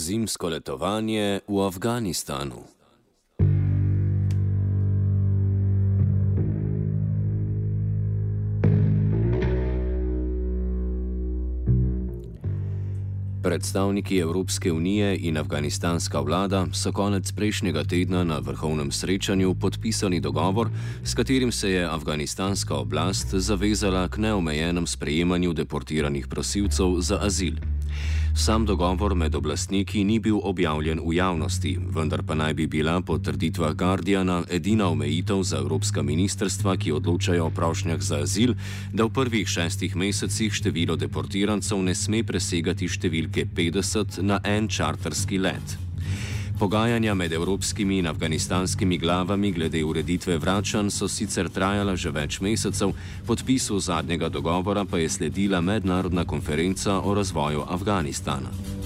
Zimsko letovanje v Afganistanu. Predstavniki Evropske unije in afganistanska vlada so konec prejšnjega tedna na vrhovnem srečanju podpisali dogovor, s katerim se je afganistanska oblast zavezala k neomejenem sprejemanju deportiranih prosilcev za azil. Sam dogovor med oblastniki ni bil objavljen v javnosti, vendar pa naj bi bila po trditvah Guardiana edina omejitev za evropska ministrstva, ki odločajo o prošnjah za azil, da v prvih šestih mesecih število deportirancev ne sme presegati številke 50 na en čarterski let. Pogajanja med evropskimi in afganistanskimi glavami glede ureditve vračanj so sicer trajala že več mesecev, podpisu zadnjega dogovora pa je sledila mednarodna konferenca o razvoju Afganistana.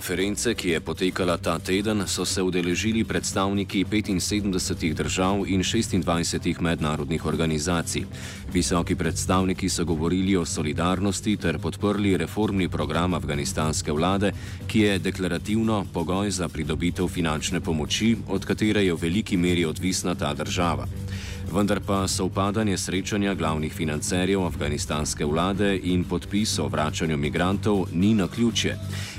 Konference, ki je potekala ta teden, so se udeležili predstavniki 75 držav in 26 mednarodnih organizacij. Visoki predstavniki so govorili o solidarnosti ter podprli reformni program afganistanske vlade, ki je deklarativno pogoj za pridobitev finančne pomoči, od katere je v veliki meri odvisna ta država. Vendar pa so upadanje srečanja glavnih financerjev afganistanske vlade in podpis o vračanju migrantov ni na ključje.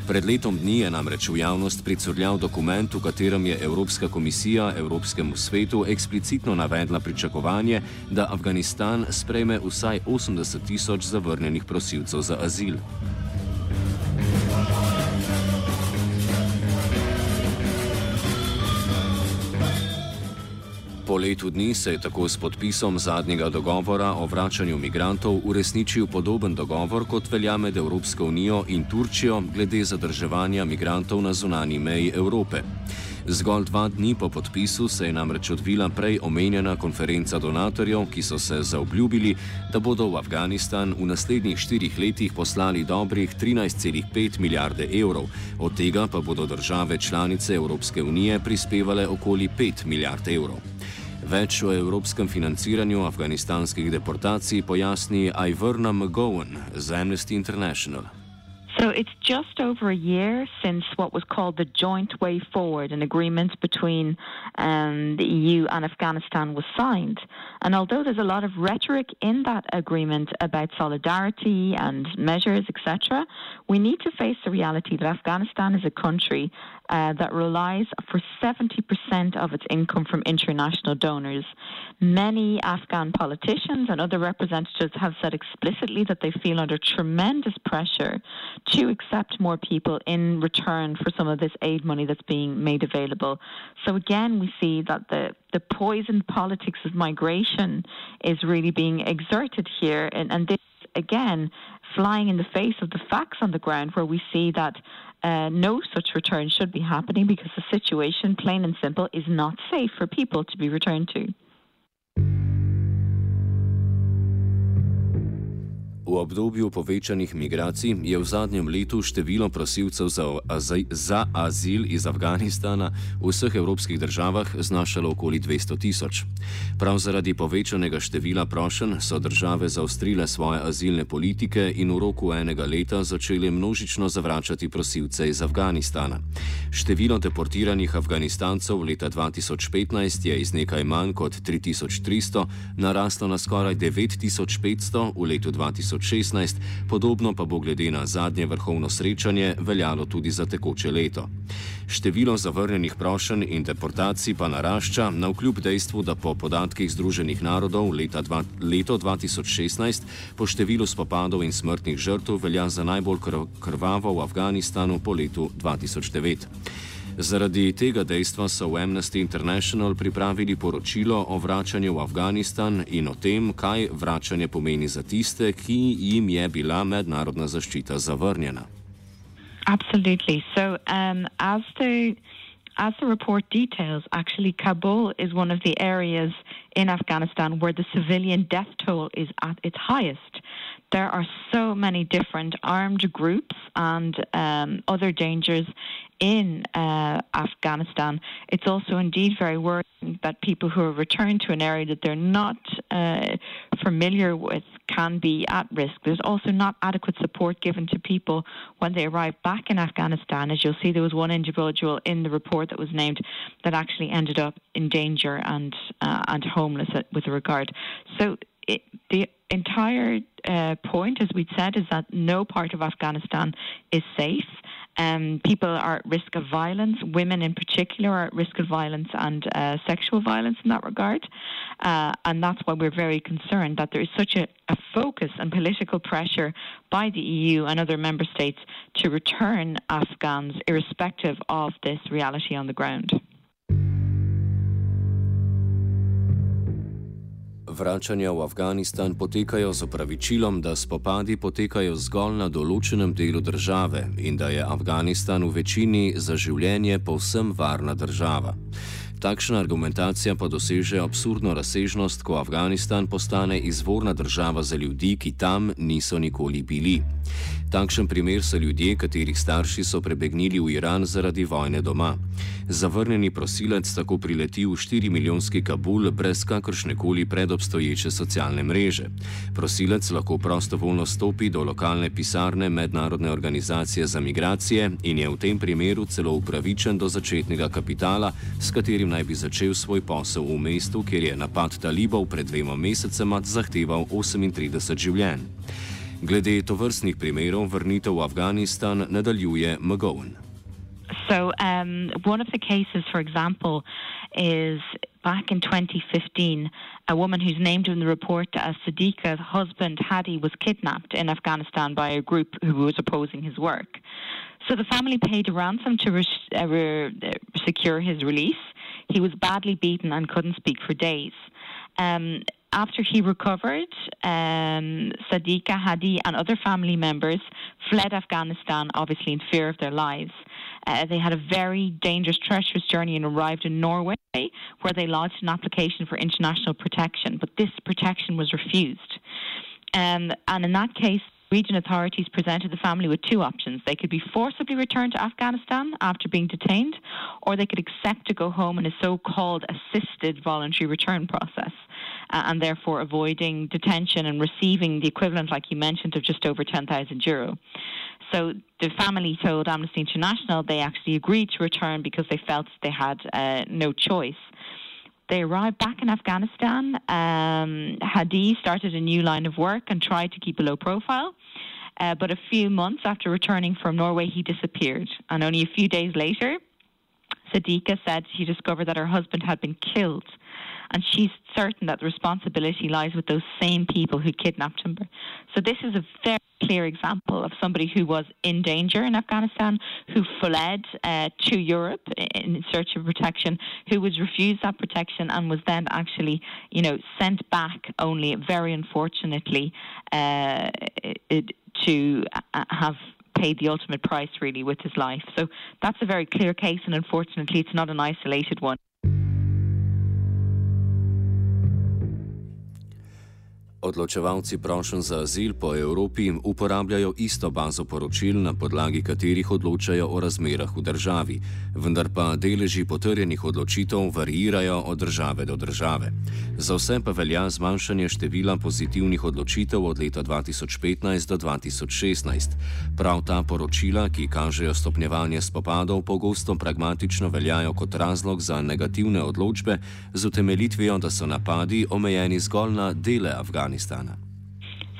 Pred letom dni je namreč v javnost pricurljal dokument, v katerem je Evropska komisija Evropskemu svetu eksplicitno navedla pričakovanje, da Afganistan sprejme vsaj 80 tisoč zavrnjenih prosilcev za azil. Po letu dni se je tako s podpisom zadnjega dogovora o vračanju migrantov uresničil podoben dogovor, kot velja med Evropsko unijo in Turčijo glede zadrževanja migrantov na zunani meji Evrope. Zgolj dva dni po podpisu se je namreč odvila prej omenjena konferenca donatorjev, ki so se zaobljubili, da bodo v Afganistan v naslednjih štirih letih poslali dobrih 13,5 milijarde evrov, od tega pa bodo države članice Evropske unije prispevale okoli 5 milijard evrov. Več o evropskem financiranju afganistanskih deportacij pojasni Iverna McGowan z Amnesty International. So it's just over a year since what was called the Joint Way Forward, an agreement between um, the EU and Afghanistan, was signed. And although there's a lot of rhetoric in that agreement about solidarity and measures, etc., we need to face the reality that Afghanistan is a country uh, that relies for 70% of its income from international donors. Many Afghan politicians and other representatives have said explicitly that they feel under tremendous pressure to accept more people in return for some of this aid money that's being made available. So again, we see that the the poison politics of migration is really being exerted here, and, and this again flying in the face of the facts on the ground, where we see that uh, no such return should be happening because the situation, plain and simple, is not safe for people to be returned to. V obdobju povečanih migracij je v zadnjem letu število prosilcev za, za azil iz Afganistana v vseh evropskih državah znašalo okoli 200 tisoč. Prav zaradi povečanega števila prošen so države zaostrile svoje azilne politike in v roku enega leta začele množično zavračati prosilce iz Afganistana. Število deportiranih Afganistancev leta 2015 je iz nekaj manj kot 3300 naraslo na skoraj 9500 v letu 2016. 2016, podobno pa bo glede na zadnje vrhovno srečanje veljalo tudi za tekoče leto. Število zavrnjenih prošenj in deportacij pa narašča, na vkljub dejstvu, da po podatkih Združenih narodov dva, leto 2016 po številu spopadov in smrtnih žrtev velja za najbolj krvavo v Afganistanu po letu 2009. Zaradi tega dejstva so v Amnesty International pripravili poročilo o vračanju v Afganistan in o tem, kaj vračanje pomeni za tiste, ki jim je bila mednarodna zaščita zavrnjena. Absolutely. So, um, as the as the report details, actually, Kabul is one of the areas in Afghanistan where the civilian death toll is at its highest. There are so many different armed groups and um, other dangers in uh, Afghanistan, it's also indeed very worrying that people who are returned to an area that they're not uh, familiar with can be at risk. There's also not adequate support given to people when they arrive back in Afghanistan. As you'll see, there was one individual in the report that was named that actually ended up in danger and uh, and homeless with regard. So it, the entire uh, point, as we said, is that no part of Afghanistan is safe. Um, people are at risk of violence. Women, in particular, are at risk of violence and uh, sexual violence in that regard. Uh, and that's why we're very concerned that there is such a, a focus and political pressure by the EU and other member states to return Afghans, irrespective of this reality on the ground. Vračanja v Afganistan potekajo z opravičilom, da spopadi potekajo zgolj na določenem delu države in da je Afganistan v večini za življenje povsem varna država. Takšna argumentacija pa doseže absurdno razsežnost, ko Afganistan postane izvorna država za ljudi, ki tam niso nikoli bili. Takšen primer so ljudje, katerih starši so prebegnili v Iran zaradi vojne doma. Zavrnjeni prosilec tako prileti v 4 milijonski Kabul brez kakršne koli predobstoječe socialne mreže. Prosilec lahko prostovoljno stopi do lokalne pisarne Mednarodne organizacije za migracije in je v tem primeru celo upravičen do začetnega kapitala, s katerim naj bi začel svoj posel v mestu, kjer je napad talibov pred dvema mesecema zahteval 38 življenj. Glede tovrstnih primerov vrnitev v Afganistan nadaljuje McGowan. So, um, one of the cases, for example, is back in 2015, a woman who's named in the report as Sadiqa's husband, Hadi, was kidnapped in Afghanistan by a group who was opposing his work. So the family paid a ransom to re- uh, re- secure his release. He was badly beaten and couldn't speak for days. Um, after he recovered, um, Sadiqa, Hadi, and other family members fled Afghanistan, obviously in fear of their lives. Uh, they had a very dangerous, treacherous journey and arrived in Norway, where they lodged an application for international protection. But this protection was refused. Um, and in that case, region authorities presented the family with two options. They could be forcibly returned to Afghanistan after being detained, or they could accept to go home in a so called assisted voluntary return process. Uh, and therefore avoiding detention and receiving the equivalent, like you mentioned, of just over 10,000 euro. So the family told Amnesty International they actually agreed to return because they felt they had uh, no choice. They arrived back in Afghanistan. Um, Hadi started a new line of work and tried to keep a low profile. Uh, but a few months after returning from Norway, he disappeared. And only a few days later, Sadiqa said she discovered that her husband had been killed. And she's certain that the responsibility lies with those same people who kidnapped him. So this is a very clear example of somebody who was in danger in Afghanistan, who fled uh, to Europe in search of protection, who was refused that protection and was then actually, you know, sent back only very unfortunately uh, it, to have paid the ultimate price really with his life. So that's a very clear case, and unfortunately, it's not an isolated one. Odločevalci prošen za azil po Evropi uporabljajo isto bazo poročil, na podlagi katerih odločajo o razmerah v državi, vendar pa deleži potrjenih odločitev varirajo od države do države. Za vse pa velja zmanjšanje števila pozitivnih odločitev od leta 2015 do 2016. Prav ta poročila, ki kažejo stopnjevanje spopadov, pogosto pragmatično veljajo kot razlog za negativne odločbe z utemeljitvijo, da so napadi omejeni zgolj na dele Afganistana.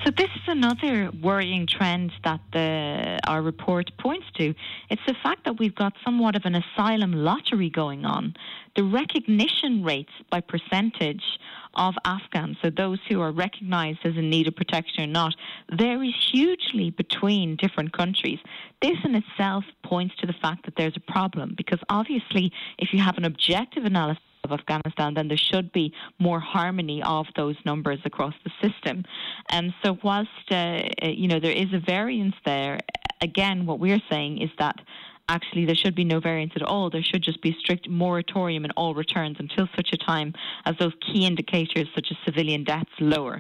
So this is another worrying trend that the, our report points to. It's the fact that we've got somewhat of an asylum lottery going on. The recognition rates by percentage of Afghans, so those who are recognized as in need of protection or not, varies hugely between different countries. This in itself points to the fact that there's a problem because obviously if you have an objective analysis of Afghanistan, then there should be more harmony of those numbers across the system. And so, whilst uh, uh, you know there is a variance there, again, what we're saying is that actually there should be no variance at all. There should just be strict moratorium in all returns until such a time as those key indicators, such as civilian deaths, lower.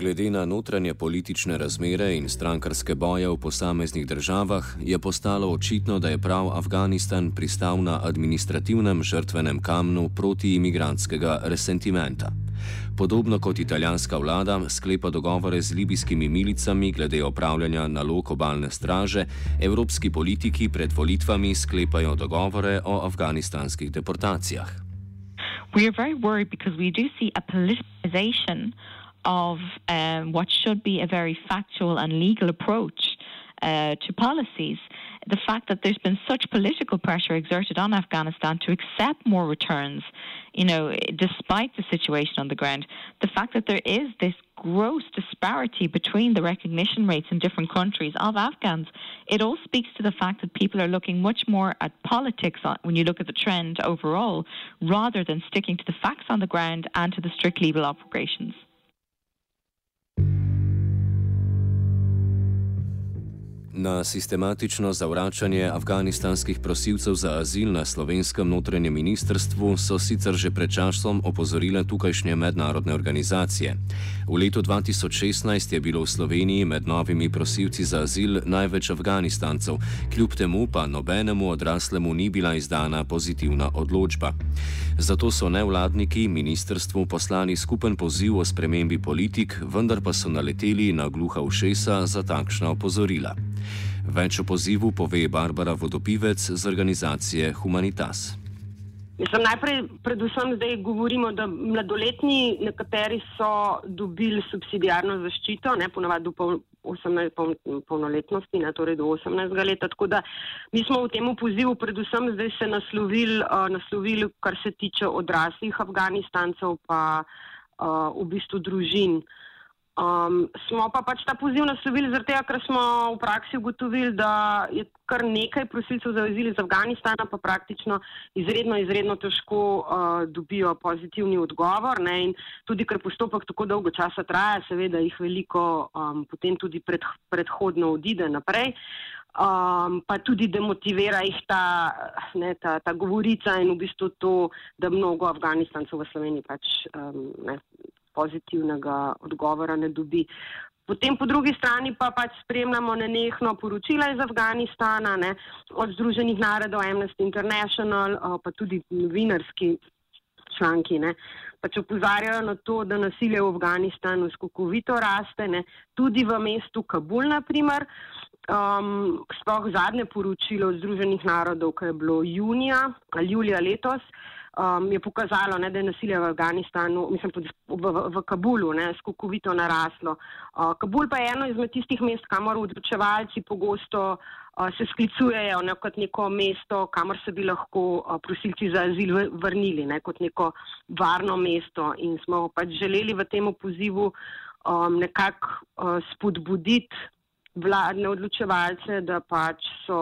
Glede na notranje politične razmere in strankarske boje v posameznih državah, je postalo očitno, da je prav Afganistan pristal na administrativnem žrtvenem kamnu proti imigrantskega resentimenta. Podobno kot italijanska vlada sklepa dogovore z libijskimi milicami glede opravljanja nalog obalne straže, evropski politiki pred volitvami sklepajo dogovore o afganistanskih deportacijah. We are very worried because we do see a politicization of um, what should be a very factual and legal approach uh, to policies. The fact that there's been such political pressure exerted on Afghanistan to accept more returns, you know, despite the situation on the ground, the fact that there is this gross disparity between the recognition rates in different countries of Afghans, it all speaks to the fact that people are looking much more at politics when you look at the trend overall, rather than sticking to the facts on the ground and to the strict legal operations. Na sistematično zavračanje afganistanskih prosilcev za azil na slovenskem notranjem ministrstvu so sicer že pred časom opozorile tukajšnje mednarodne organizacije. V letu 2016 je bilo v Sloveniji med novimi prosilci za azil največ Afganistancev, kljub temu pa nobenemu odraslemu ni bila izdana pozitivna odločba. Zato so nevladniki ministrstvu poslali skupen poziv o spremembi politik, vendar pa so naleteli na gluha ušesa za takšna opozorila. Več o pozivu pove Barbara Vodopivec z organizacije Humanitas. Mislim, najprej, predvsem zdaj govorimo, da mladoletni nekateri so dobili subsidijarno zaščito, ne ponovadi do pol, 18, pol, polnoletnosti, ne torej do 18 leta. Tako da mi smo v tem pozivu predvsem zdaj se naslovili, uh, naslovili kar se tiče odraslih Afganistancev, pa uh, v bistvu družin. Uh, Um, smo pa pač ta poziv naslovili zaradi tega, ker smo v praksi ugotovili, da je kar nekaj prosilcev za azil iz Afganistana, pa praktično izredno, izredno težko uh, dobijo pozitivni odgovor. Ne? In tudi, ker postopek tako dolgo časa traja, seveda jih veliko um, potem tudi pred, predhodno odide naprej. Um, pa tudi demotivira jih ta, ne, ta, ta govorica in v bistvu to, da mnogo Afganistancev v Sloveniji pač um, ne, pozitivnega odgovora ne dobi. Potem po drugi strani pa pač spremljamo nenehno poročila iz Afganistana, ne, od Združenih narodov, Amnesty International, pa tudi novinarski članki. Ne, pač opozarjajo na to, da nasilje v Afganistanu skokovito raste, ne, tudi v mestu Kabul, naprimer. Um, sploh zadnje poročilo Združenih narodov, ki je bilo junija ali julija letos, um, je pokazalo, ne, da je nasilje v Afganistanu, mislim, v, v, v Kabulu, skokovito naraslo. Uh, Kabul pa je eno izmed tistih mest, kamor odločevalci pogosto uh, se sklicujejo ne, kot neko mesto, kamor se bi lahko uh, prosilci za azil vrnili, ne, kot neko varno mesto. In smo pač želeli v tem pozivu um, nekako uh, spodbuditi vladne odločevalce, da pač so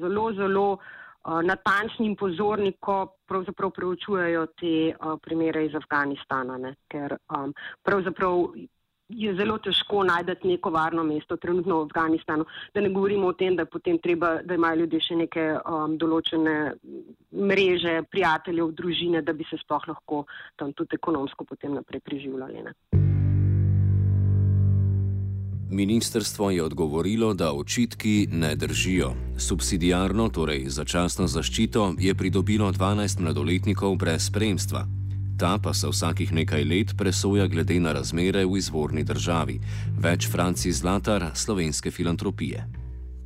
zelo, zelo uh, natančni in pozorni, ko pravzaprav preučujejo te uh, primere iz Afganistana, ne? ker um, pravzaprav je zelo težko najti neko varno mesto trenutno v Afganistanu. Da ne govorimo o tem, da, treba, da imajo ljudje še neke um, določene mreže, prijateljev, družine, da bi se sploh lahko tam tudi ekonomsko potem naprej preživljali. Ne? Ministrstvo je odgovorilo, da očitki ne držijo. Subsidijarno, torej začasno zaščito, je pridobilo 12 mladoletnikov brez spremstva. Ta pa se vsakih nekaj let presoja glede na razmere v izvorni državi. Več Franci Zlatar, slovenske filantropije.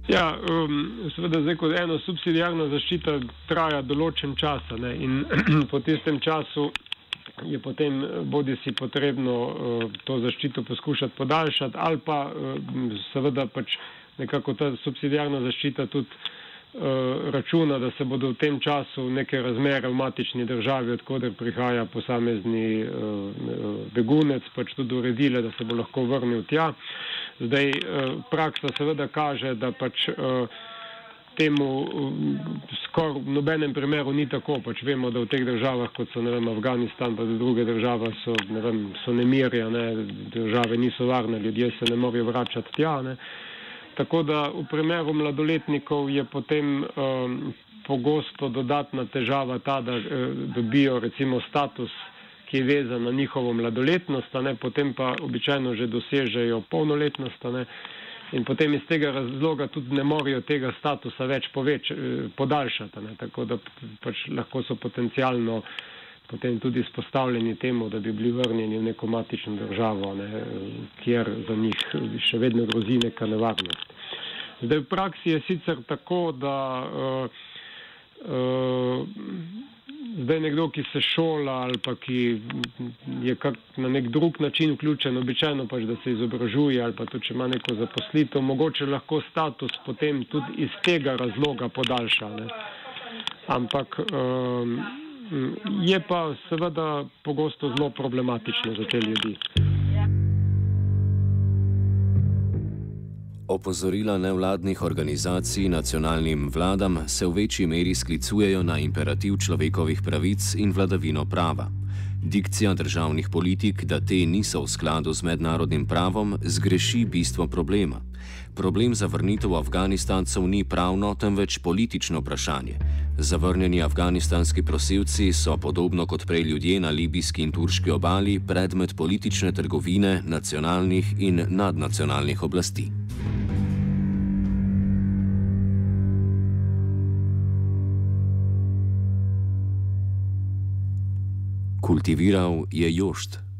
Ja, um, seveda, zdaj, ko eno subsidijarno zaščito traja določen čas in po tistem času je potem eh, bodi si potrebno uh, to zaščito poskušati podaljšati ali pa uh, seveda pač nekako ta subsidijarna zaščita tudi računa, da se bodo v tem času neke razmere v matični državi, odkuder prihaja posamezni begunec, pač tudi uredile, da se bo lahko vrnil tja. Zdaj praksa seveda kaže, da pač temu skoraj v nobenem primeru ni tako. Pač vemo, da v teh državah, kot so vem, Afganistan, pa druge države, so, ne vem, so nemirja, ne, države niso varne, ljudje se ne morejo vračati tja. Ne. Tako da v primeru mladoletnikov je potem um, pogosto dodatna težava ta, da uh, dobijo recimo status ki je vezan na njihovo mladoletnost, ne, potem pa običajno že dosežejo polnoletnost. Ne, in potem iz tega razloga tudi ne morejo tega statusa več poveč, eh, podaljšati. Ne, tako da pač lahko so potencialno potem tudi izpostavljeni temu, da bi bili vrnjeni v neko matično državo, ne, kjer za njih še vedno grozi neka nevarnost. Zdaj v praksi je sicer tako, da uh, uh, zdaj nekdo, ki se šola ali pa ki je kak, na nek drug način vključen, običajno pač, da se izobražuje ali pa tudi, če ima neko zaposlitev, mogoče lahko status potem tudi iz tega razloga podaljša. Ne. Ampak um, je pa seveda pogosto zelo problematično za te ljudi. Opozorila nevladnih organizacij nacionalnim vladam se v večji meri sklicujejo na imperativ človekovih pravic in vladavino prava. Dikcija državnih politik, da te niso v skladu z mednarodnim pravom, zgreši bistvo problema. Problem zavrnitev Afganistancev ni pravno, temveč politično vprašanje. Zavrnjeni afganistanski prosilci so, podobno kot prej ljudje na libijski in turški obali, predmet politične trgovine nacionalnih in nadnacionalnih oblasti. Kultiviral je jošt.